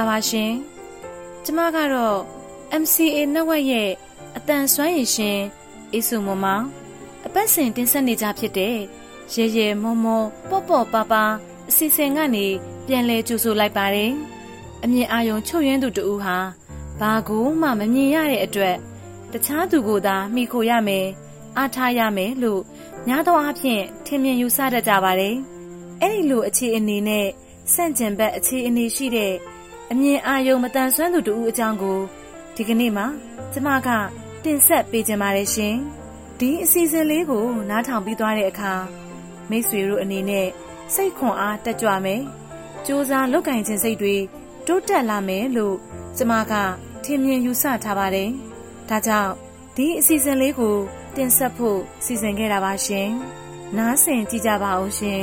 မင်္ဂလာပါရှင်ကျမကတော့ MCA Network ရဲ့အတန်ဆွမ်းရည်ရှင်အေးစုမမအပတ်စဉ်တင်ဆက်နေကြဖြစ်တဲ့ရေရေမောမောပေါ့ပေါ့ပါပါအစီအစဉ်ကနေပြန်လဲကြိုဆိုလိုက်ပါတယ်အမြင်အာရုံချုပ်ရင်းသူတူဟာဘာကူမှမမြင်ရတဲ့အတွက်တခြားသူကိုသာမိခိုရမယ်အားထားရမယ်လို့ညာတော့အဖြစ်ထင်မြင်ယူဆတတ်ကြပါတယ်အဲ့ဒီလိုအခြေအနေနဲ့ဆန့်ကျင်ဘက်အခြေအနေရှိတဲ့ အမြင်အာရုံမတန်ဆွမ်းသူတူအကြောင်းကိုဒီကနေ့မှာကျမကတင်ဆက်ပေးခြင်းပါတယ်ရှင်ဒီအစီအစဉ်လေးကို နားထောင်ပြီးသွားတဲ့အခါမိတ်ဆွေတို့အနေနဲ့စိတ်ခွန်အားတက်ကြွမယ်စူးစမ်းလုပ်ကင်ခြင်းစိတ်တွေတိုးတက်လာမယ်လို့ကျမကထင်မြင်ယူဆထားပါတယ်ဒါကြောင့်ဒီအစီအစဉ်လေးကို တင်ဆက်ဖို့စီစဉ်ခဲ့တာပါရှင်နားဆင်ကြကြပါအောင်ရှင်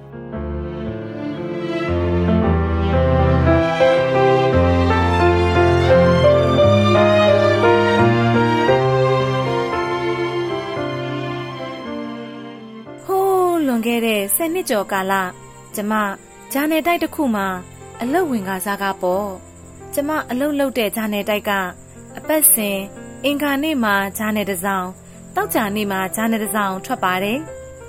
10နှစ်ကျော်ကာလကျမဂျာနယ်တိုက်တစ်ခုမှာအလုတ်ဝင်ကစားကပေါ့ကျမအလုတ်လုတ်တဲ့ဂျာနယ်တိုက်ကအပတ်စဉ်အင်္ဂါနေ့မှာဂျာနယ်တစ်စောင်တောက်ကြနေ့မှာဂျာနယ်တစ်စောင်ထွက်ပါတယ်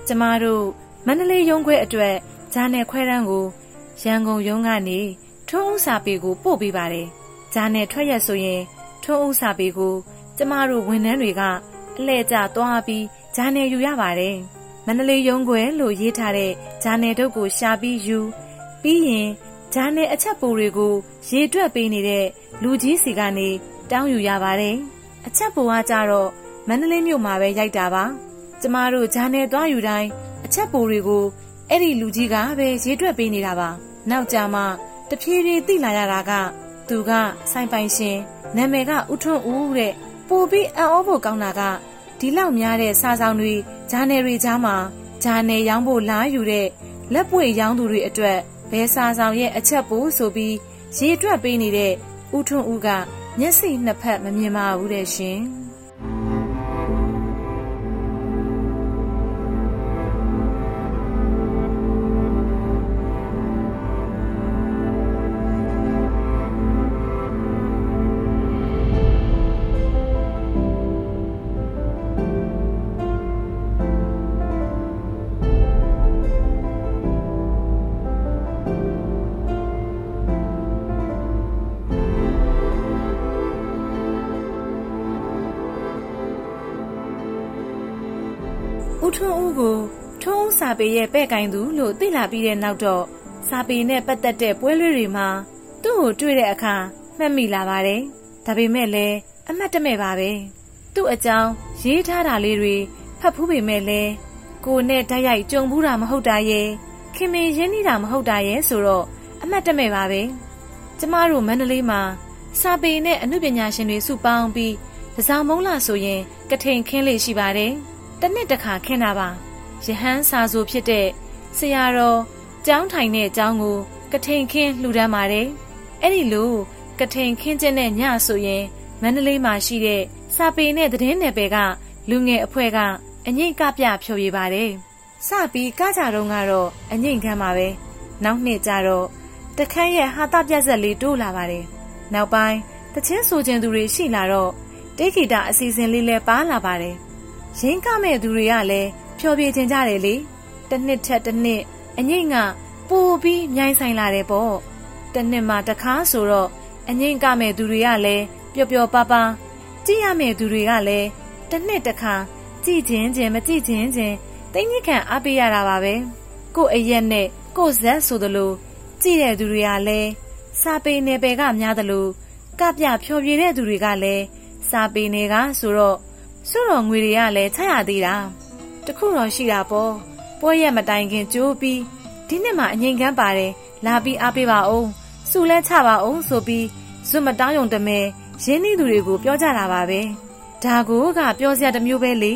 ကျမတို့မန္တလေးရုံးခွဲအတွက်ဂျာနယ်ခွဲတန်းကိုရန်ကုန်ရုံးကနေထွန်းဦးစာပေကိုပို့ပေးပါတယ်ဂျာနယ်ထွက်ရက်ဆိုရင်ထွန်းဦးစာပေကို ကျမတို့ဝန်ထမ်းတွေကအလှည့်ကျသွားပြီးဂျာနယ်ယူရပါတယ် မန္တလေးရုံးခွဲလို့ရေးထားတဲ့ဂျာနယ်တုပ်ကိုရှာပြီးယူပြီးရင်ဂျာနယ်အချက်ပိုတွေကိုရေတွက်ပေးနေတဲ့လူကြီးစီကနေတောင်းယူရပါတယ်အချက်ပိုကကြတော့မန္တလေးမြို့မှာပဲရိုက်တာပါကျမတို့ဂျာနယ်သွားယူတိုင်းအချက်ပိုတွေကိုအဲ့ဒီလူကြီးကပဲရေတွက်ပေးနေတာပါနောက်ကြမှာတဖြည်းဖြည်းသိလာရတာက သူကစိုင်ပိုင်ရှင်နာမည်ကဦးထွန်းဦးတဲ့ပိုပြီးအံ့ဩဖို့ကောင်းတာကဒီလောက်များတဲ့စာဆောင်တွေ ဂျာနယ်တွေကြားမှာဂျာနယ်ရောင်းဖို့လားယူတဲ့လက်ပွေရောင်းသူတွေအတွက်ဘဲစာဆောင်ရဲ့အချက်ပိုးဆိုပြီးရေတွက်ပေးနေတဲ့ဦးထွန်းဦးကမျက်စိနှစ်ဖက်မမြင်ပါဘူးတဲ့ရှင်။ ပေရဲ့ပဲ့ကင်သူလို့သိလာပြီးတဲ့နောက်တော့စာပေနဲ့ပတ်သက်တဲ့ပွဲလွှဲတွေမှာသူ့ကိုတွေ့တဲ့အခါမှတ်မိလာပါတယ်။ဒါပေမဲ့လည်းအမှတ်တမဲ့ပါပဲ။သူ့အကြောင်းရေးထားတာလေးတွေဖတ်ဖူးပေမဲ့လည်းကိုနဲ့ဓာတ်ရိုက်ကြုံဘူးတာမဟုတ်တာရဲ့ခင်မင်ရင်းနှီးတာမဟုတ်တာရဲ့ဆိုတော့အမှတ်တမဲ့ပါပဲ။ကျမတို့မန္တလေးမှာစာပေနဲ့အမှုပညာရှင်တွေစုပေါင်းပြီးတစောင်းမုံလာဆိုရင်ကထိန်ခင်းလေးရှိပါတယ်။တနှစ်တခါခင်းတာပါ ယဟန်စာဆိုဖြစ်တဲ့ဆရာတော်ကျောင်းထိုင်တဲ့ကျောင်းကို ကထိန်ခင်းလှူဒန်းပါတယ်အဲ့ဒီလိုကထိန်ခင်းခြင်းနဲ့ညဆိုရင်မန္တလေးမှာရှိတဲ့စာပေနဲ့သတင်းနယ်ပယ်ကလူငယ်အဖွဲ့ကအငိမ့်ကပြဖြော်ပြပါတယ်စပြီးကကြတော့ကတော့အငိမ့်ခမ်းပါပဲနောက်နှစ်ကျတော့တခန်းရဲ့ဟာတာပြက်ဆက်လေးတိုးလာပါတယ်နောက်ပိုင်းတချင်းဆိုခြင်းသူတွေရှိလာတော့တေဂီတာအစီအစဉ်လေးလည်းပါလာပါတယ်ရင်းကမဲ့သူတွေကလည်း ဖြောပြခြင်းကြတယ်လေတစ်နှစ်ထက်တစ်နှစ်အငိမ့်ကပိုပြီးမြိုင်းဆိုင်လာတယ်ပေါ့တစ်နှစ်မှတစ်ခါဆိုတော့အငိမ့်ကမဲ့သူတွေကလည်းပျော်ပျော်ပါပါကြည့်ရမယ့်သူတွေကလည်းတစ်နှစ်တစ်ခါကြည့်ခြင်းချင်းမကြည့်ခြင်းချင်းတိတ်ညစ်ခံအားပေးရတာပါပဲကို့အရက်နဲ့ကို့ဇက်ဆိုသလိုကြည့်တဲ့သူတွေကလည်းစာပေနယ်ပယ်ကများသလိုကပြဖြောပြတဲ့သူတွေကလည်းစာပေနယ်ကဆိုတော့စွတော်ငွေတွေကလည်းချက်ရသေးတာ တခုတော့ရှိတာပေါ့ပွဲရက်မတိုင်ခင်ကြိုးပြီးဒီနှစ်မှာအငိမ်ကန်းပါတယ်လာပြီးအားပေးပါအောင်စုလဲချပါအောင်ဆိုပြီးဇွတ်မတောင်းယုံတမဲရင်းနှီးသူတွေကိုပြောကြတာပါပဲဒါကိုကပြောစရာတစ်မျိုးပဲလေ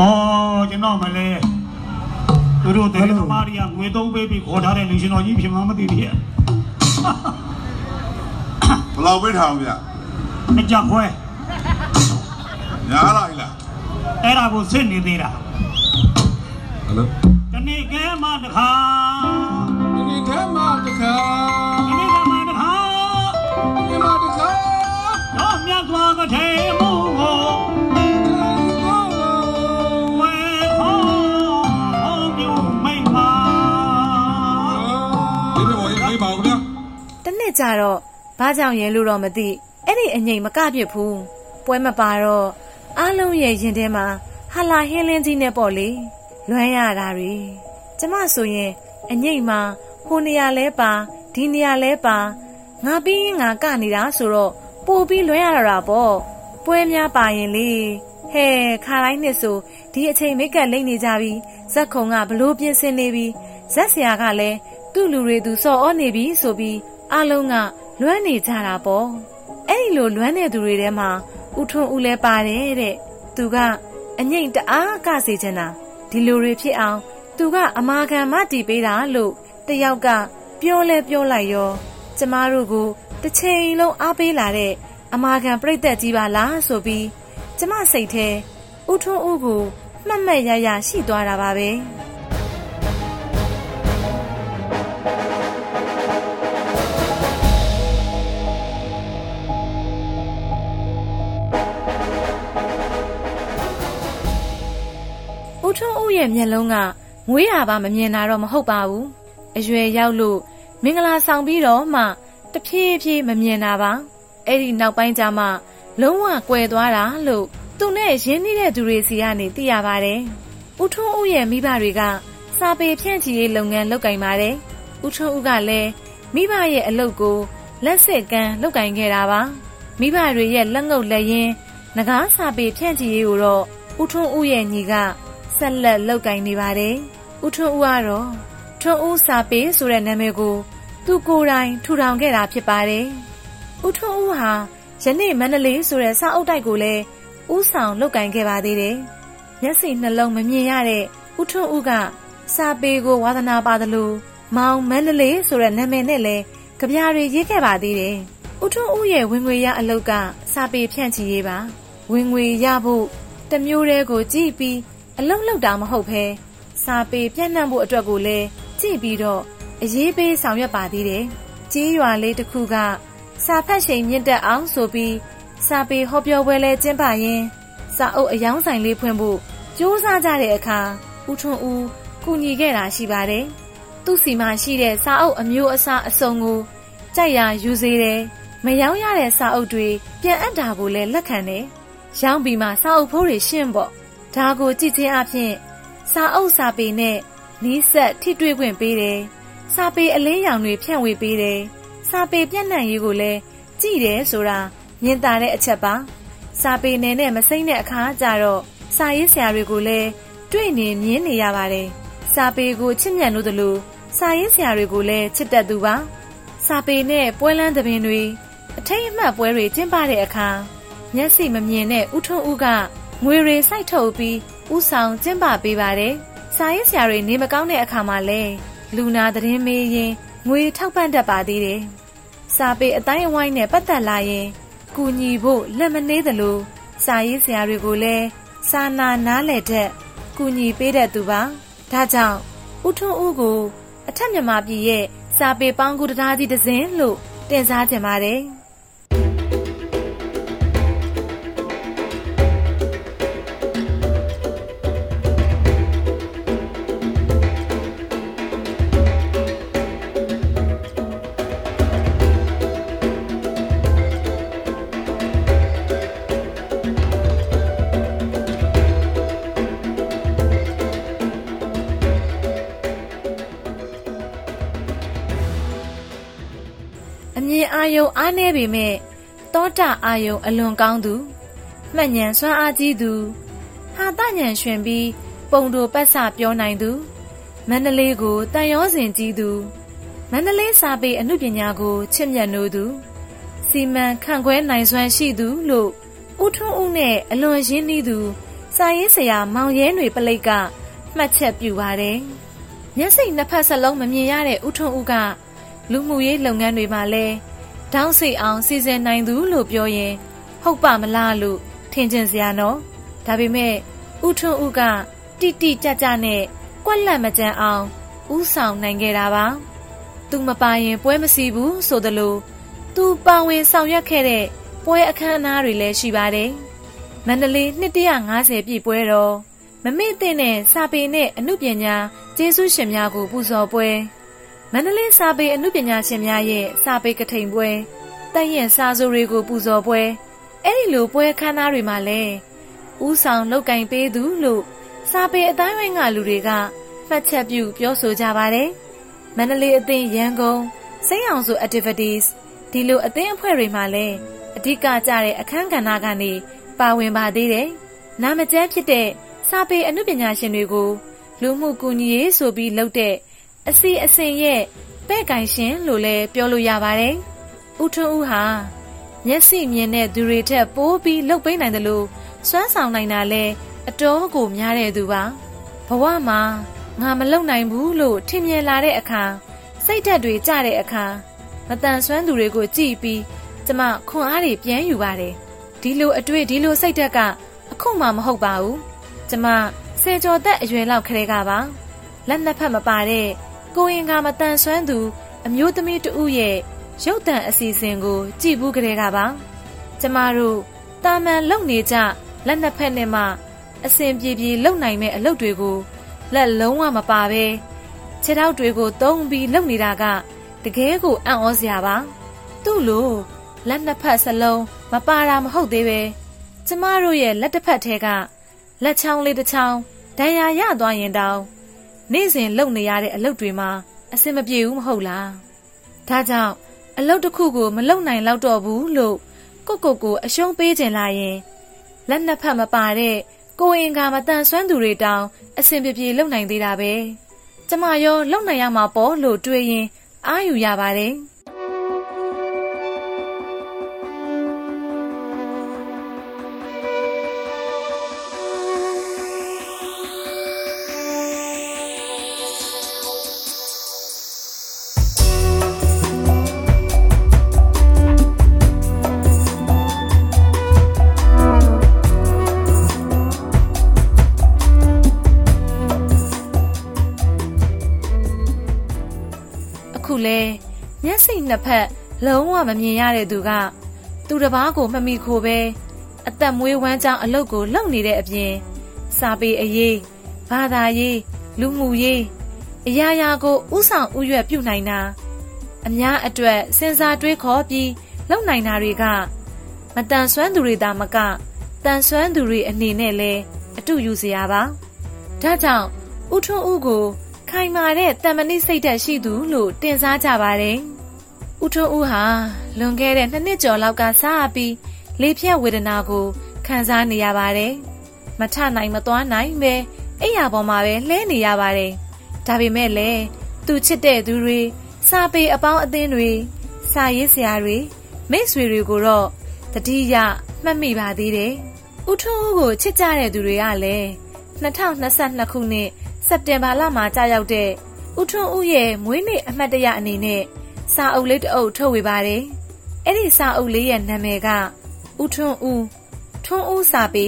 အော်ကျွန်တော်မလဲသူတို့တဲ့သမားတွေကငွေသုံးပေးပြီးခေါ်ထားတဲ့လူရှင်တော်ကြီးဖြစ်မှမသိသေးရဲ့ဘယ်လောက်ပဲထားအောင်ဗျအကြခွဲညားလိုက်လားအဲ့ဒါကိုစစ်နေသေးတာဟယ်လိုတနေ့ကဲမှတခါဒီနေ့ထဲမှာတခါတနေ့ကမှတခါဒီမှာတခါတော့မြတ်စွာဘုရား ကြတော့ဘာကြောင့်ရဲလို့တော့မသိအဲ့ဒီအငိမ်မကပြစ်ဘူးပွဲမပါတော့အားလုံးရဲ့ရင်ထဲမှာဟာလာဟင်းလင်းကြီးနဲ့ပေါ့လေလွမ်းရတာတွေကျမဆိုရင်အငိမ်မှာဟိုနေရာလဲပါဒီနေရာလဲပါငါပြီးရင်ငါကနေတာဆိုတော့ပို့ပြီးလွမ်းရတာပေါ့ပွဲများပါရင်လေဟဲခါတိုင်းနှစ်ဆိုဒီအချိန်မိတ်ကပ်လိမ့်နေကြပြီဇက်ခုံကဘလို့ပြင်ဆင်နေပြီဇက်ဆရာကလည်းသူ့လူတွေသူစော်ဩနေပြီဆိုပြီး အလုံးကလွမ်းနေကြတာပေါ့အဲ့ဒီလိုလွမ်းနေသူတွေထဲမှာဦးထွန်းဦးလဲပါတယ်တဲ့သူကအငိမ့်တအားကစေချင်တာဒီလိုတွေဖြစ်အောင် သူကအမာခံမတီးပေးတာလို့တယောက်ကပြောလဲပြောလိုက်ရောကျမတို့ကိုတစ်ချိန်လုံးအားပေးလာတဲ့အမာခံပြိသက်ကြီးပါလားဆိုပြီးကျမစိတ်ထဲဦးထွန်းဦးကိုမှတ်မှတ်ရရရှိသွားတာပါပဲ ရဲ့မျက်လုံးကငွေးရပါမမြင်တာတော့မဟုတ်ပါဘူးအရွယ်ရောက်လို့မင်္ဂလာဆောင်ပြီးတော့မှတဖြည်းဖြည်းမမြင်တာပါအဲ့ဒီနောက်ပိုင်းကျမှလုံးဝကွယ်သွားတာလို့သူနဲ့ရင်းနှီးတဲ့သူတွေစီကနေသိရပါတယ်ဦးထွန်းဦးရဲ့မိဘတွေကစာပေဖြန့်ချီရေးလုပ်ငန်းလုပ်ကင်ပါတယ်ဦးထွန်းဦးကလည်းမိဘရဲ့အလုပ်ကိုလက်စစ်ကမ်းလုပ်ကင်ခဲ့တာပါမိဘတွေရဲ့လက်ငုပ်လက်ရင်းငကားစာပေဖြန့်ချီရေးကိုတော့ဦးထွန်းဦးရဲ့ညီက ဆက်လက်လောက်ကင်နေပါတယ်။ဦးထွန်းဦးကတော့ထွန်းဦးစာပေဆိုတဲ့နာမည်ကို သူကိုယ်တိုင်ထူထောင်ခဲ့တာဖြစ်ပါတယ်။ဦးထွန်းဦးဟာယနေ့မန္တလေးဆိုတဲ့စာအုပ်တိုက်ကိုလည်းဦးဆောင်လောက်ကင်ခဲ့ပါသေးတယ်။မျက်စိနှလုံးမမြင်ရတဲ့ဦးထွန်းဦးကစာပေကိုဝါသနာပါသလိုမောင်မန္တလေးဆိုတဲ့နာမည်နဲ့လည်းကြပြားတွေရေးခဲ့ပါသေးတယ်။ဦးထွန်းဦးရဲ့ဝင်ငွေရအလုပ်ကစာပေဖြန့်ချီရေးပါ။ဝင်ငွေရဖို့တစ်မျိုးတည်းကိုကြည့်ပြီး အလုံးလောက်တာမဟုတ်ဘဲစာပေပြန့်နှံ့ဖို့အတွက်ကိုလည်းကြည့်ပြီးတော့အရေးပေးဆောင်ရွက်ပါသေးတယ်။ကြေးရွာလေးတစ်ခုကစာဖတ်ချိန်မြင့်တက်အောင်ဆိုပြီးစာပေဟောပြောပွဲလဲကျင်းပရင်းစာအုပ်အယောင်းဆိုင်လေးဖွင့်ဖို့ကြိုးစားကြတဲ့အခါဦးထွန်းဦးကူညီခဲ့တာရှိပါတယ်။သူ့စီမှာရှိတဲ့စာအုပ်အမျိုးအစားအစုံကိုကြိုက်ရာယူစေတယ်။မယောင်းရတဲ့စာအုပ်တွေပြန်အပ်တာကိုလည်းလက်ခံတယ်။ရောင်းပြီးမှစာအုပ်ဖိုးတွေရှင်းပေါ့။ ဒါကိုကြည့်ချင်းအဖြစ်စာအုပ်စာပေနဲ့နီးစပ်ထိတွေ့ခွင့်ပေးတယ်။စာပေအလင်းရောင်တွေဖြန့်ဝေပေးတယ်။စာပေပြန့်နှံ့ရေးကိုလည်းကြည့်တယ်ဆိုတာမြင်သာတဲ့အချက်ပါ။စာပေနယ်နဲ့မစိမ့်တဲ့အခါကျတော့စာရေးဆရာတွေကိုလည်းတွေ့နေမြင်နေရပါတယ်။စာပေကိုချစ်မြတ်လို့တလို့စာရေးဆရာတွေကိုလည်းချစ်တတ်သူပါ။စာပေနဲ့ပွဲလန်းသဘင်တွေအထိတ်အမှတ်ပွဲတွေကျင်းပတဲ့အခါမျက်စိမမြင်တဲ့ဦးထွန်းဦးက ငွေတွေစိုက်ထုတ်ပြီးဥဆောင်ကျင်းပပေးပါတယ်။စာရေးဆရာတွေနေမကောင်းတဲ့အခါမှာလည်းလူနာသတင်းမေးရင်ငွေထောက်ပံ့တတ်ပါသေးတယ်။စာပေအတိုင်းအဝိုင်းနဲ့ပတ်သက်လာရင်ကူညီဖို့လက်မနှေးသလိုစာရေးဆရာတွေကိုလည်းစာနာနားလည်တဲ့ကူညီပေးတဲ့သူပါ။ဒါကြောင့်ဦးထွန်းဦးကိုအထက်မြန်မာပြည်ရဲ့စာပေပေါင်းကူတရားကြီးတစ်စင်းလို့တင်စားကြပါတယ်။ ယုံအားနည်းပေမဲ့တောတာအာယုံအလွန်ကောင်းသူမှတ်ဉဏ်စွမ်းအားကြီးသူဟာတဉဏ်ရှင်ပြီးပုံတို့ပတ်စပြောနိုင်သူမန္တလေးကိုတန်ရောစင်ကြီးသူမန္တလေးစာပေအမှုပညာကိုချစ်မြတ်နိုးသူစီမံခန့်ခွဲနိုင်စွမ်းရှိသူလို့ဦးထွန်းဦးနဲ့အလွန်ရင်းနှီးသူစာရေးဆရာမောင်ရဲຫນွေပလိတ်ကမှတ်ချက်ပြုပါတယ်။မျက်စိနှစ်ဖက်စလုံးမမြင်ရတဲ့ဦးထွန်းဦးကလူမှုရေးလုပ်ငန်းတွေမှာလဲ တောင်းစိတ်အောင်စီစဉ်နိုင်သူလို့ပြောရင်ဟုတ်ပါမလားလို့ထင်ကျင်စရာနော်။ဒါပေမဲ့ဦးထွန်းဦးကတိတိကျကျနဲ့ကွက်လက်မကြမ်းအောင်ဥဆောင်နိုင်ခဲ့တာပါ။သူမပါရင်ပွဲမစီဘူးဆိုသလိုသူပါဝင်ဆောင်ရွက်ခဲ့တဲ့ပွဲအခမ်းအနားတွေလည်းရှိပါတယ်။မန္တလေးနှစ်150ပြည့်ပွဲတော်မမေ့တဲ့နဲ့စာပေနဲ့အမှုပညာကျေးဇူးရှင်များကိုပူဇော်ပွဲ မန္တလေးစာပေအမှုပညာရှင်များရဲ့စာပေကထိန်ပွဲတက်ရင်စာစိုးတွေကိုပူဇော်ပွဲအဲ့ဒီလိုပွဲခမ်းနားတွေမှာလည်းဥဆောင်လောက်ကင်ပေးသူလို့စာပေအတိုင်းဝိုင်းကလူတွေကမှတ်ချက်ပြုပြောဆိုကြပါတယ်။မန္တလေးအသင်းရန်ကုန်စိတ်အောင်စု activities ဒီလိုအသင်းအဖွဲ့တွေမှာလည်းအဓိကကျတဲ့အခန်းကဏ္ဍကနေပါဝင်ပါသေးတယ်။နာမကျန်းဖြစ်တဲ့စာပေအမှုပညာရှင်တွေကိုလူမှုကူညီရေးဆိုပြီးလုပ်တဲ့ အစီအစဉ်ရဲ့ပဲ့ကင်ရှင်လို့လည်းပြောလို့ရပါတယ်။ဦးထွန်းဦးဟာမျက်စိမြင်တဲ့သူတွေထက်ပိုပြီးလှုပ်ပိနိုင်တယ်လို့စွမ်းဆောင်နိုင်တာလဲအတော်ကိုများတဲ့သူပါ။ဘဝမှာငါမလုံနိုင်ဘူးလို့ထင်မြင်လာတဲ့အခါစိတ်ဓာတ်တွေကျတဲ့အခါမတန်ဆွမ်းသူတွေကိုကြည့်ပြီးကျမခွန်အားတွေပြန်ယူပါတယ်။ဒီလိုအတွေ့ဒီလိုစိတ်ဓာတ်ကအခုမှမဟုတ်ပါဘူး။ကျမဆယ်ကျော်သက်အရွယ်လောက်ခရဲကပါလက်နှစ်ဖက်မပါတဲ့ ကိုရင်ကမတန်ဆွမ်းသူ အမျိုးသမီးတဦးရဲ့ရုပ်တံအစီအစဉ်ကို ကြည့်ဘူးကြတဲ့ကပါကျမတို့တာမန်လုံနေကြလက်နှစ်ဖက်နဲ့မှအစဉ်ပြေပြေလုံနိုင်မဲ့အလုပ်တွေကိုလက်လုံးဝမပါပဲခြေထောက်တွေကိုသုံးပြီးလုံနေတာကတကယ်ကိုအံ့ဩစရာပါသူ့လိုလက်နှစ်ဖက်စလုံးမပါတာမဟုတ်သေးပဲကျမတို့ရဲ့လက်တစ်ဖက်ထဲကလက်ချောင်းလေးတစ်ချောင်းဒဏ်ရာရသွားရင်တောင် နေ့စဉ်လုပ်နေရတဲ့အလုပ်တွေမှာအဆင်မပြေဘူးမဟုတ်လားဒါကြောင့်အလုပ်တစ်ခုကိုမလုပ်နိုင်တော့တော့ဘူးလို့ကိုကိုကိုအရှုံးပေးခြင်းလာရင်လက်နှစ်ဖက်မပါတဲ့ကိုအင်ကမတန်ဆွမ်းသူတွေတောင်အဆင်ပြေပြေလုပ်နိုင်သေးတာပဲကျမရောလုပ်နိုင်ရမှာပေါ့လို့တွေးရင် အာယူရပါတယ် နှစ်ဖက်လုံးဝမမြင်ရတဲ့သူကသူတစ်ပါးကိုမမိခိုပဲအသက်မွေးဝမ်းကြောင်းအလုပ်ကိုလုပ်နေတဲ့အပြင်စာပေအရေးဘာသာရေးလူမှုရေးအရာရာကိုဥဆောင်ဥရွက်ပြုနိုင်တာအများအတွက်စဉ်းစားတွေးခေါ်ပြီးလုပ်နိုင်တာတွေကမတန်ဆွမ်းသူတွေသာမကတန်ဆွမ်းသူတွေအနေနဲ့လဲအတူယူစရာပါဒါကြောင့်ဥထွန်းဦးကိုခိုင်မာတဲ့တမဏိစိတ်ဓာတ်ရှိသူလို့တင်စားကြပါတယ်။ ဦးထွန်းဦးဟာလွန်ခဲ့တဲ့နှစ်နှစ်ကျော်လောက်ကစပြီးလေဖြတ်ဝေဒနာကိုခံစားနေရပါတယ်။မထနိုင်မသွားနိုင်ပဲအိယာပေါ်မှာပဲလှဲနေရပါတယ်။ဒါပေမဲ့လည်းသူချစ်တဲ့သူတွေစာပေအပေါင်းအသင်းတွေစာရေးဆရာတွေမိတ်ဆွေတွေကိုတော့တတိယမှတ်မိပါသေးတယ်။ဦးထွန်းဦးကိုချစ်ကြတဲ့သူတွေကလည်း2022ခုနှစ်စက်တင်ဘာလမှာကြာရောက်တဲ့ဦးထွန်းဦးရဲ့မွေးနေ့အမှတ်တရအနေနဲ့ စာအုပ်လေးတစ်အုပ်ထုတ်ဝေပါတယ်။အဲ့ဒီစာအုပ်လေးရဲ့နာမည်ကဦးထွန်းဦးထွန်းဦးစာပေ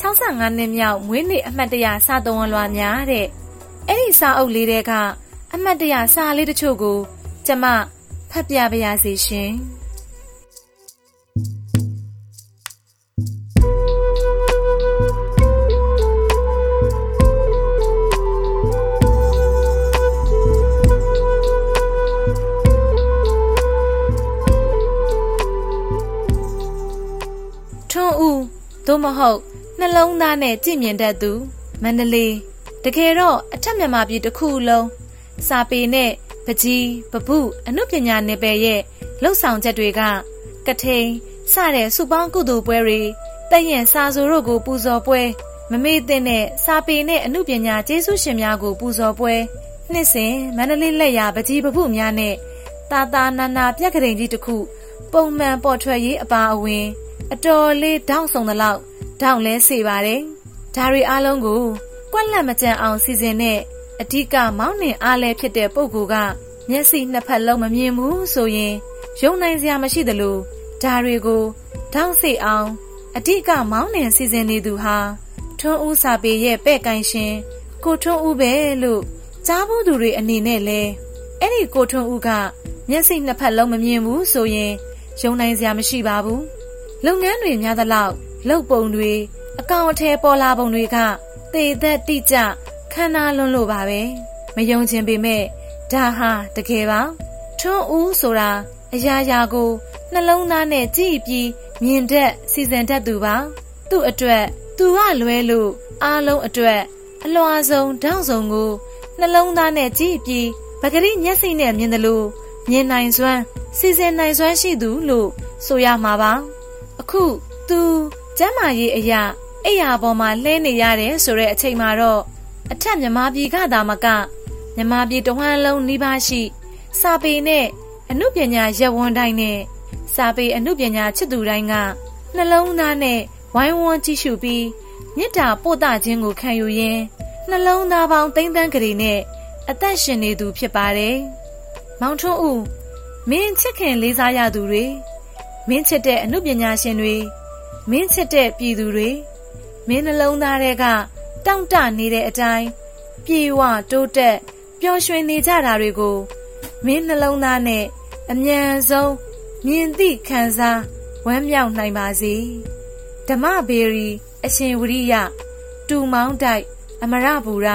65နှစ်မြောက်မွေးနေ့အမှတ်တရစာသုံးဝလွားများတဲ့အဲ့ဒီစာအုပ်လေးတွေကအမှတ်တရစာလေးတချို့ကို ကျမဖတ်ပြပါရစေရှင်။ ဟုတ်နှလုံးသားနဲ့ကြည်မြင်တတ်သူမန္တလေးတကယ်တော့အထက်မြန်မာပြည်တစ်ခုလုံးစာပေနဲ့ပကြီးပပုအနုပညာနယ်ပယ်ရဲ့လှုပ်ဆောင်ချက်တွေကကထိန်စတဲ့စုပေါင်းကုသိုလ်ပွဲတွေတည့်ရင်စာဆိုတို့ကိုပူဇော်ပွဲမမေ့တဲ့နဲ့စာပေနဲ့အမှုပညာကျေးဇူးရှင်များကိုပူဇော်ပွဲနှစ်စဉ်မန္တလေးလက်ရာပကြီးပပုများနဲ့တာတာနာနာပြက်ကလေးကြီးတစ်ခုပုံမှန်ပေါ်ထွက်ရေးအပါအဝင် အတော်လေးတောင်းဆောင်သလောက်တောင်းလဲစေပါတယ်။ဒါတွေအားလုံးကိုကွက်လက်မကြံအောင်စီစဉ်တဲ့အဓိကမောင်းနှင်အားလဲဖြစ်တဲ့ပုံကူကမျက်စိနှစ်ဖက်လုံးမမြင်ဘူးဆိုရင်ယုံနိုင်စရာမရှိသလိုဒါတွေကိုတောင်းစိအောင်အဓိကမောင်းနှင်စီစဉ်နေသူဟာထွန်းဦးစာပေရဲ့ပဲ့ကိုင်ရှင်ကိုထွန်းဦးပဲလို့ကြားဘူးသူတွေအနေနဲ့လဲအဲ့ဒီကိုထွန်းဦးကမျက်စိနှစ်ဖက်လုံးမမြင်ဘူးဆိုရင်ယုံနိုင်စရာမရှိပါဘူး လုပ်ငန်းတွေများသလောက်လုပ်ပုံတွေအကောင့်အထည်ပေါ်လာပုံတွေကသေသက်တိကျခန္ဓာလွန်းလို့ပါပဲမယုံချင်ပေမဲ့ဒါဟာတကယ်ပါထွန်းဦးဆိုတာအရာရာကိုနှလုံးသားနဲ့ကြည့်ပြီးမြင်တတ်စီစဉ်တတ်သူပါသူ့အတွက်သူကလွဲလို့အားလုံးအတွက်အလွာဆုံးတောင်းဆုံးကိုနှလုံးသားနဲ့ကြည့်ပြီးပဂရိမျက်စိနဲ့မြင်တယ်လို့မြင်နိုင်စွမ်းစီစဉ်နိုင်စွမ်းရှိသူလို့ဆိုရမှာပါ အခုသူကျမ်းမာရေးအရာအိယာပေါ်မှာလှဲနေရတယ်ဆိုတဲ့အချိန်မှာတော့အထက်မြမပြည်ကသာမကမြမပြည်တဝမ်းလုံးနှိပါရှိ စာပေနဲ့အမှုပညာရပ်ဝန်တိုင်းနဲ့စာပေအမှုပညာချစ်သူတိုင်းကနှလုံးသားနဲ့ဝိုင်းဝန်းကြည့်ရှုပြီးမေတ္တာပို့သခြင်းကိုခံယူရင်းနှလုံးသားပေါင်းသိမ့်သန်းကလေးနဲ့အသက်ရှင်နေသူဖြစ်ပါတယ်။မောင်ထွန်းဦးမင်းချစ်ခင်လေးစားရသူတွေ မင်းချစ်တဲ့အမှုပညာရှင်တွေမင်းချစ်တဲ့ပြည်သူတွေမင်းနှလုံးသားတွေကတောင့်တနေတဲ့အတိုင်းပြေဝတိုးတက်ပျော်ရွှင်နေကြတာတွေကိုမင်းနှလုံးသားနဲ့အမြန်ဆုံးမြင်သိခံစားဝမ်းမြောက်နိုင်ပါစေဓမ္မဘေရီ အရှင်ဝရိယတူမောင်းတိုက် အမရဘူရ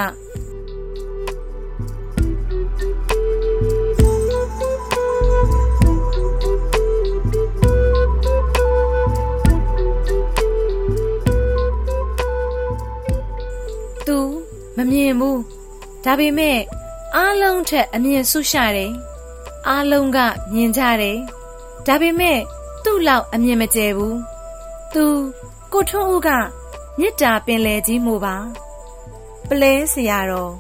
မမြင်ဘူးဒါပေမဲ့အားလုံးထက်အမြင်ဆုရှာတယ်အားလုံးကမြင်ကြတယ်ဒါပေမဲ့သူ့လောက်အမြင်မကျယ်ဘူးသူကိုထွန်းဦးကမေတ္တာပင်လယ်ကြီးမို့ပါပလဲဆရာတော်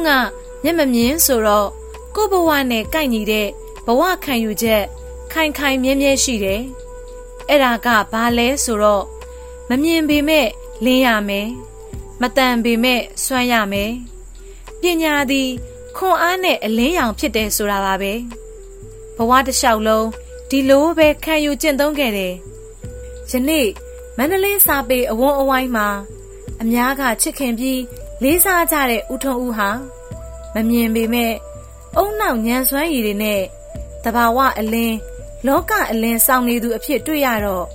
ဖုံဖုံကမျက်မမြင်ဆိုတော့ကိုဘဝနဲ့ကိုက်ညီတဲ့ဘဝခံယူချက်ခိုင်ခိုင်မြဲမြဲရှိတယ်အဲ့ဒါကဘာလဲဆိုတော့မမြင်ပေမဲ့လင်းရမယ်မတန်ပေမဲ့စွမ်းရမယ်ပညာသည်ခွန်အားနဲ့အလင်းရောင်ဖြစ်တယ်ဆိုတာပါပဲဘဝတစ်လျှောက်လုံးဒီလိုပဲခံယူကျင့်သုံးခဲ့တယ်ယနေ့မန္တလေးစာပေအဝန်းအဝိုင်းမှာအများကချစ်ခင်ပြီး လေးစားကြတဲ့ဦးထုံးဦးဟာမမြင်ပေမဲ့အုံနောက်ညံစွမ်းရည်တွေနဲ့တဘာဝအလင်းလောကအလင်းဆောင်နေသူအဖြစ်တွေ့ရတော့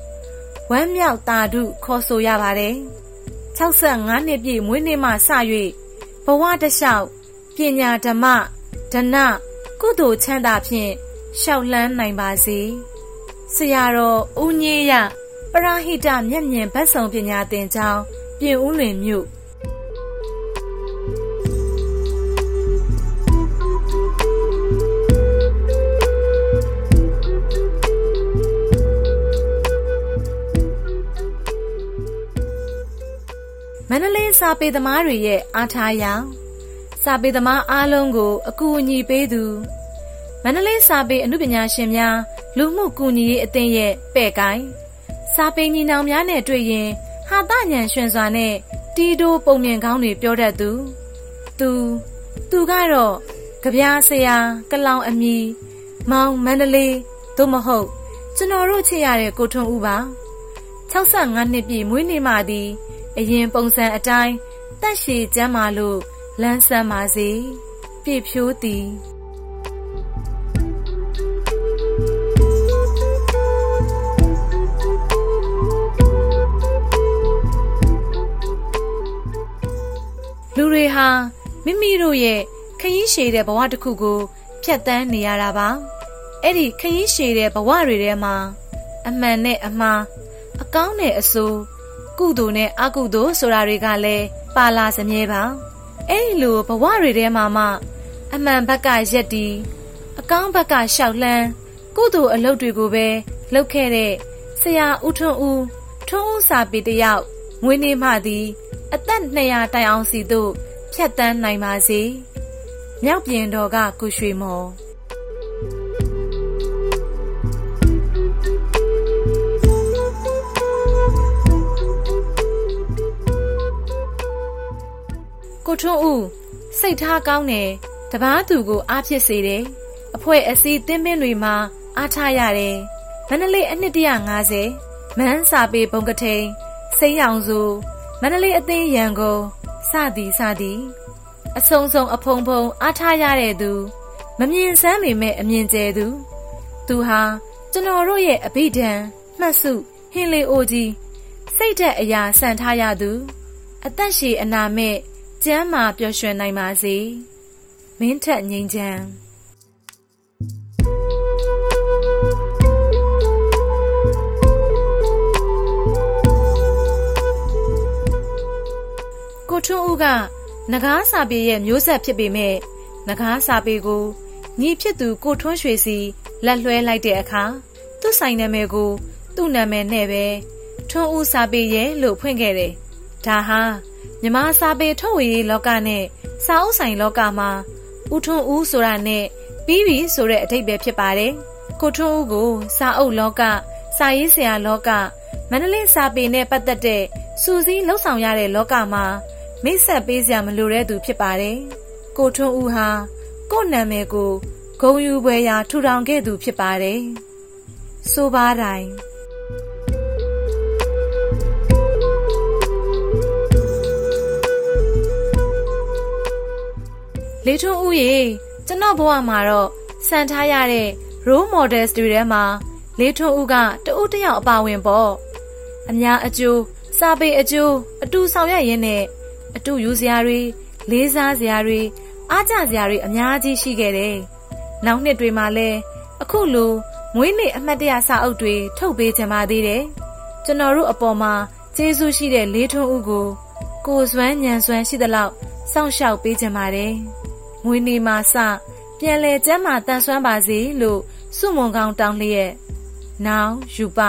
ဝမ်းမြောက်တာဓုခေါ်ဆိုရပါတယ်65နှစ်ပြည့်မွေးနေ့မှစ၍ဘဝတလျှောက်ပညာဓမ္မဒနကုသိုလ်ချမ်းသာဖြင့်ရှောက်လန်းနိုင်ပါစေဆရာတော်ဦးညေးရပရဟိတမျက်မြင်ဘတ်ဆောင်ပညာသင်ကျောင်းပြင်ဦးလွင်မြို့ န္တလေးစာပေသမားတွေရဲ့အားထားရာစာပေသမားအားလုံးကို အကူအညီပေးသူမန္တလေးစာပေအမှုပညာရှင်များလူမှုကူညီရေးအသင်းရဲ့ပဲ့ကိုင်းစာပေညီနောင်များနဲ့တွေ့ရင်ဟာတညံရွှင်စွာနဲ့တီးတိုးပုံမြင်ကောင်းတွေပြောတတ်သူသူသူကတော့ကြပြားဆရာကလောင်အမီမောင်မန္တလေးသို့မဟုတ်ကျွန်တော်တို့ချစ်ရတဲ့ကိုထွန်းဦးပါ65နှစ်ပြည့်မွေးနေ့မှသည် အရင်ပုံစံအတိုင်းတက်ရှည်ကျမ်းမာလို့လန်းဆန်းပါစေပြည့်ဖြိုးသည်လူတွေဟာမိမိတို့ရဲ့ခရီးရှည်တဲ့ဘဝတစ်ခုကိုဖြတ်တန်းနေရတာပါအဲ့ဒီခရီးရှည်တဲ့ဘဝတွေထဲမှာအမှန်နဲ့အမှားအကောင်းနဲ့အဆိုး ကုသိုလ်နဲ့အကုသိုလ်ဆိုတာတွေကလည်းပါလာစမြဲပါအဲ့ဒီလိုဘဝတွေထဲမှာမှ အမှန်ဘက်ကရက်တီအကောင်းဘက်ကရှောက်လှမ်းကုသိုလ်အလုပ်တွေကိုပဲလုပ်ခဲ့တဲ့ဆရာဦးထွန်းဦးထွန်းဦးစာပေတယောက်မွေးနေ့မှသည် အသက်200တိုင်အောင်စီသို့ဖြတ်တန်းနိုင်ပါစေမြောက်ပြင်တော်ကကုရွှေမော် ကိုထွန်းဦးစိတ်ထားကောင်းတယ်တပားသူကိုအားဖြစ်စေတယ်အဖွဲအစည်းတင်းပင်းတွေမှာအားထားရတယ်မန္တလေးအနှစ်150မန်းစာပေဘုံကထိန်စိမ်းရောင်စုမန္တလေးအသိရန်ကုန်စသည်စသည်အဆုံဆုံအဖုံဖုံအားထားရတဲ့သူမမြင်ဆန်းပေမဲ့အမြင်ကျဲသူသူဟာကျွန်တော်တို့ရဲ့အဘိဓမ္မှတ်စုဟင်းလေးအိုကြီးစိတ်သက်အရာဆန်ထားရသူ အသက်ရှည်အနာမဲ့ ကျမ်းမာပျော်ရွှင်နိုင်ပါစေမင်းထက်ငိမ့်ချမ်းကိုထွန်းဦးကနဂါးစာပေရဲ့မျိုးဆက်ဖြစ်ပေမဲ့နဂါးစာပေကိုညီဖြစ်သူကိုထွန်းရွှေစီလက်လွှဲလိုက်တဲ့အခါသူ့ဆိုင်နာမည်ကို သူ့နာမည်နဲ့ပဲထွန်းဦးစာပေရဲ့လို့ဖွင့်ခဲ့တယ်။ဒါဟာ မြမစာပေထုတ်ဝေရေးလောကနဲ့စာအုပ်ဆိုင်လောကမှာဦးထွန်းဦးဆိုတာနဲ့ပြီးပြီဆိုတဲ့အထိပ္ပယ်ဖြစ်ပါတယ်။ကိုထွန်းဦးကိုစာအုပ်လောကစာရေးဆရာလောကမန္တလေးစာပေနဲ့ပတ်သက်တဲ့စူးစီးလှုပ်ဆောင်ရတဲ့လောကမှာမိတ်ဆက်ပေးစရာမလိုတဲ့သူဖြစ်ပါတယ်။ကိုထွန်းဦးဟာကို့နာမည်ကိုဂုံယူပွဲရာထူထောင်ခဲ့သူဖြစ်ပါတယ်။ဆိုပါတိုင်း လေထွန်းဦးရေကျွန်တော်ဘဝမှာတော့စံထားရတဲ့ role models တွေထဲမှာလေထွန်းဦးကတဦးတယောက်အပါဝင်ပေါ့အများအကျိုးစာပေအကျိုးအတူဆောင်ရွက်ရင်းနဲ့အတူယူစရာတွေလေးစားစရာတွေအားကျစရာတွေအများကြီးရှိခဲ့တယ်။နောက်နှစ်တွေမှာလည်းအခုလိုမွေးနေ့အမှတ်တရစာအုပ်တွေထုတ်ပေးကြပါသေးတယ်။ကျွန်တော်တို့အပေါ်မှာကျေးဇူးရှိတဲ့လေးထွန်းဦးကိုကိုစွမ်းညံစွမ်းရှိသလောက်စောင့်ရှောက်ပေးကြပါတယ်။ မွေးနေ့မှာစပြန်လဲကျမ်းမာတန်ဆွမ်းပါစေလို့စုမုံကောင်းတောင်းလျက်နောင်ယူပ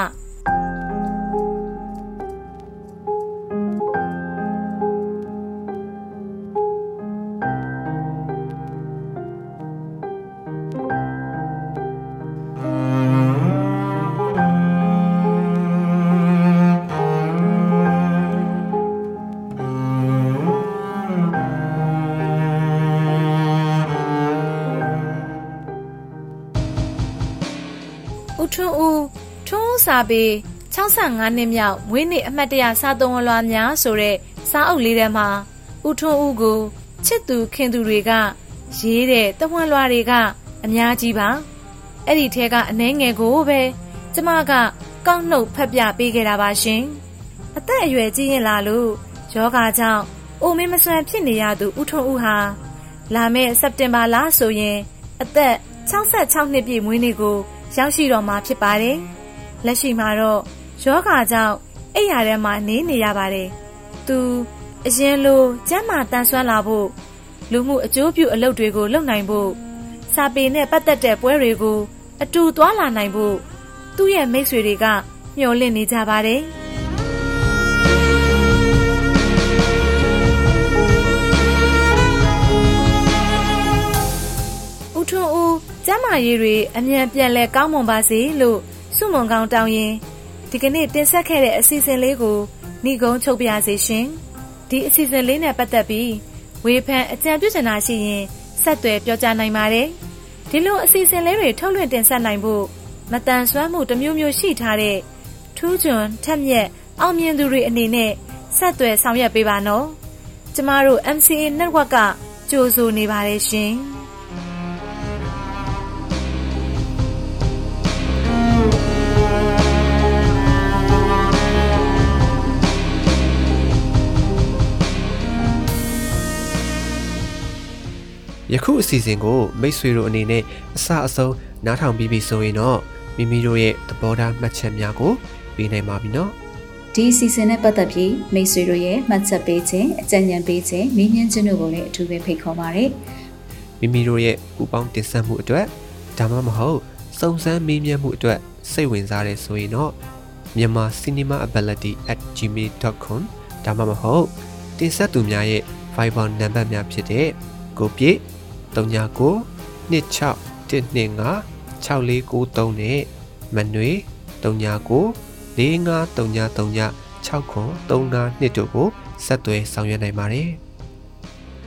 ထွန်းဦးထွန်းဦးစာပေ65နှစ်မြောက်မွေးနေ့အမှတ်တရစာသုံးဝလွားများဆိုတဲ့စာအုပ်လေးထဲမှာဦးထွန်းဦးကိုချစ်သူခင်သူတွေက ရေးတဲ့တဝွန်လွားတွေကအများကြီးပါအဲ့ဒီထဲကအနှဲငယ်ကိုပဲကျမကကောက်နှုတ်ဖတ်ပြပေးခဲ့တာပါရှင်အသက်အရွယ်ကြီးရင်လာလို့ယောဂါကြောင့်အိုမင်းမစွမ်းဖြစ်နေရသူဦးထွန်းဦးဟာလာမယ့်စက်တင်ဘာလဆိုရင် အသက်66နှစ်ပြည့်မွေးနေ့ကို ရောက်ရှိတော့မှာဖြစ်ပါတယ်။လက်ရှိမှာတော့ယောဂါကြောင့်အိပ်ရာထဲမှာနေနေရပါတယ်။သူအရင်လိုကျမ်းမာတန်ဆွမ်းလာဖို့လူမှုအကျိုးပြုအလုပ်တွေကိုလုပ်နိုင်ဖို့စာပေနဲ့ပတ်သက်တဲ့ပွဲတွေကို အတူသွားလာနိုင်ဖို့သူ့ရဲ့မိတ်ဆွေတွေကမျှော်လင့်နေကြပါတယ်။ ကျမ်းမာရေးတွေအမြန်ပြန်လဲကောင်းမွန်ပါစေလို့စုမုံကောင်းတောင်းရင်ဒီကနေ့တင်ဆက်ခဲ့တဲ့အစီအစဉ်လေးကိုဏိကုံးချုပ်ပြစေရှင်ဒီအစီအစဉ်လေးနဲ့ပတ်သက်ပြီးဝေဖန်အကြံပြုချင်တာရှိရင်ဆက်သွယ်ပြောကြားနိုင်ပါတယ်ဒီလိုအစီအစဉ်လေးတွေထုတ်လွှင့်တင်ဆက်နိုင်ဖို့မတန်ဆွမ်းမှုတစ်မျိုးမျိုးရှိထားတဲ့ထူးချွန်ထက်မြက်အောင်မြင်သူတွေအနေနဲ့ဆက်သွယ်ဆောင်ရွက်ပေးပါနော်ကျမတို့ MCA Network ကကြိုဆိုနေပါတယ်ရှင် ယခုအစီအစဉ်ကိုမိတ်ဆွေတို့အနေနဲ့အစအဆုံးနားထောင်ပြီးပြီဆိုရင်တော့မိမိတို့ရဲ့သဘောထားမှတ်ချက်များကိုပေးနိုင်ပါပြီနော်ဒီအစီအစဉ်နဲ့ပတ်သက်ပြီးမိတ်ဆွေတို့ရဲ့မှတ်ချက်ပေးခြင်းအကြံဉာဏ်ပေးခြင်းမေးမြန်းခြင်းတို့ကိုလည်းအထူးပဲဖိတ်ခေါ်ပါရစေမိမိတို့ရဲ့ပူပေါင်းတင်ဆက်မှုအတွက်ဒါမှမဟုတ်စုံစမ်းမေးမြန်းမှုအတွက်စိတ်ဝင်စားတဲ့ဆိုရင်တော့မြန်မာ cinemaability@gmail.com ဒါမှမဟုတ်တင်ဆက်သူများရဲ့ Viber နံပါတ်များဖြစ်တဲ့ကိုပြည့် 39 26 125 6493နဲ့မနွေ39 453939 6935တို့ကိုဆက်သွယ်ဆောင်ရွက်နိုင်ပါတယ်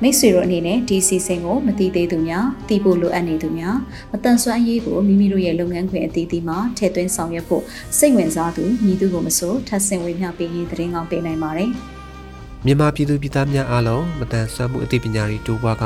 မိတ်ဆွေတို့အနေနဲ့ဒီအစီအစဉ်ကိုမသိသေးသူများသိဖို့လိုအပ်နေသူများမတန်ဆွမ်းရေးကိုမိမိတို့ရဲ့လုပ်ငန်းခွင်အသီးသီးမှာထည့်သွင်းဆောင်ရွက်ဖို့စိတ်ဝင်စားသူညီသူကိုမဆိုထပ်ဆင့်ဝေမျှပေးရေးသတင်းကောင်းပေးနိုင်ပါတယ်မြန်မာပြည်သူပြည်သားများအားလုံးမတန်ဆွမ်းမှုအသိပညာတွေတိုးပွားက